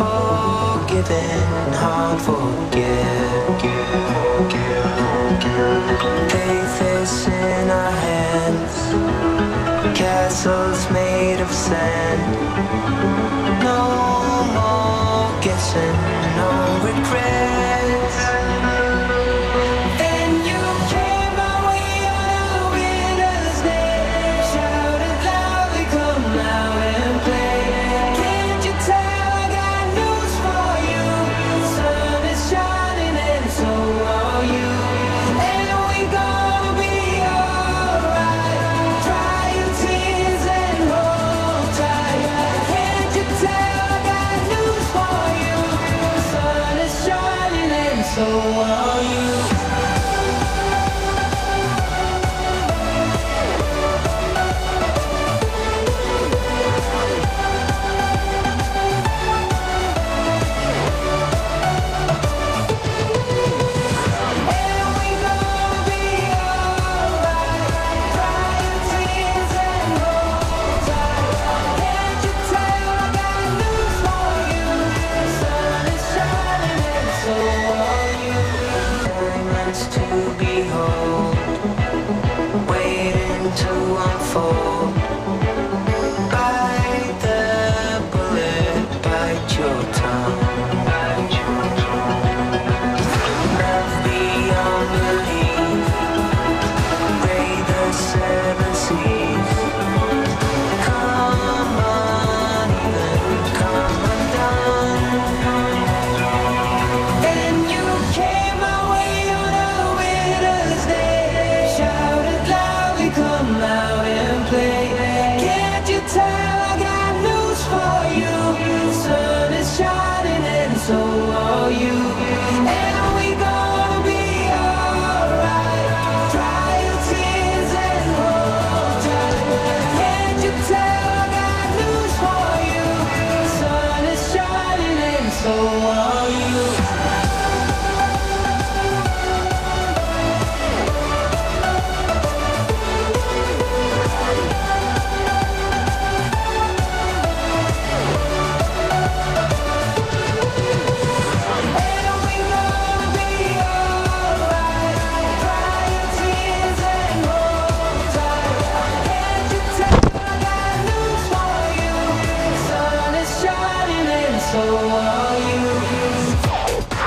unforgiven, hard forgive. Faith is in our hands, castles made of sand. so Bite the bullet, bite your tongue.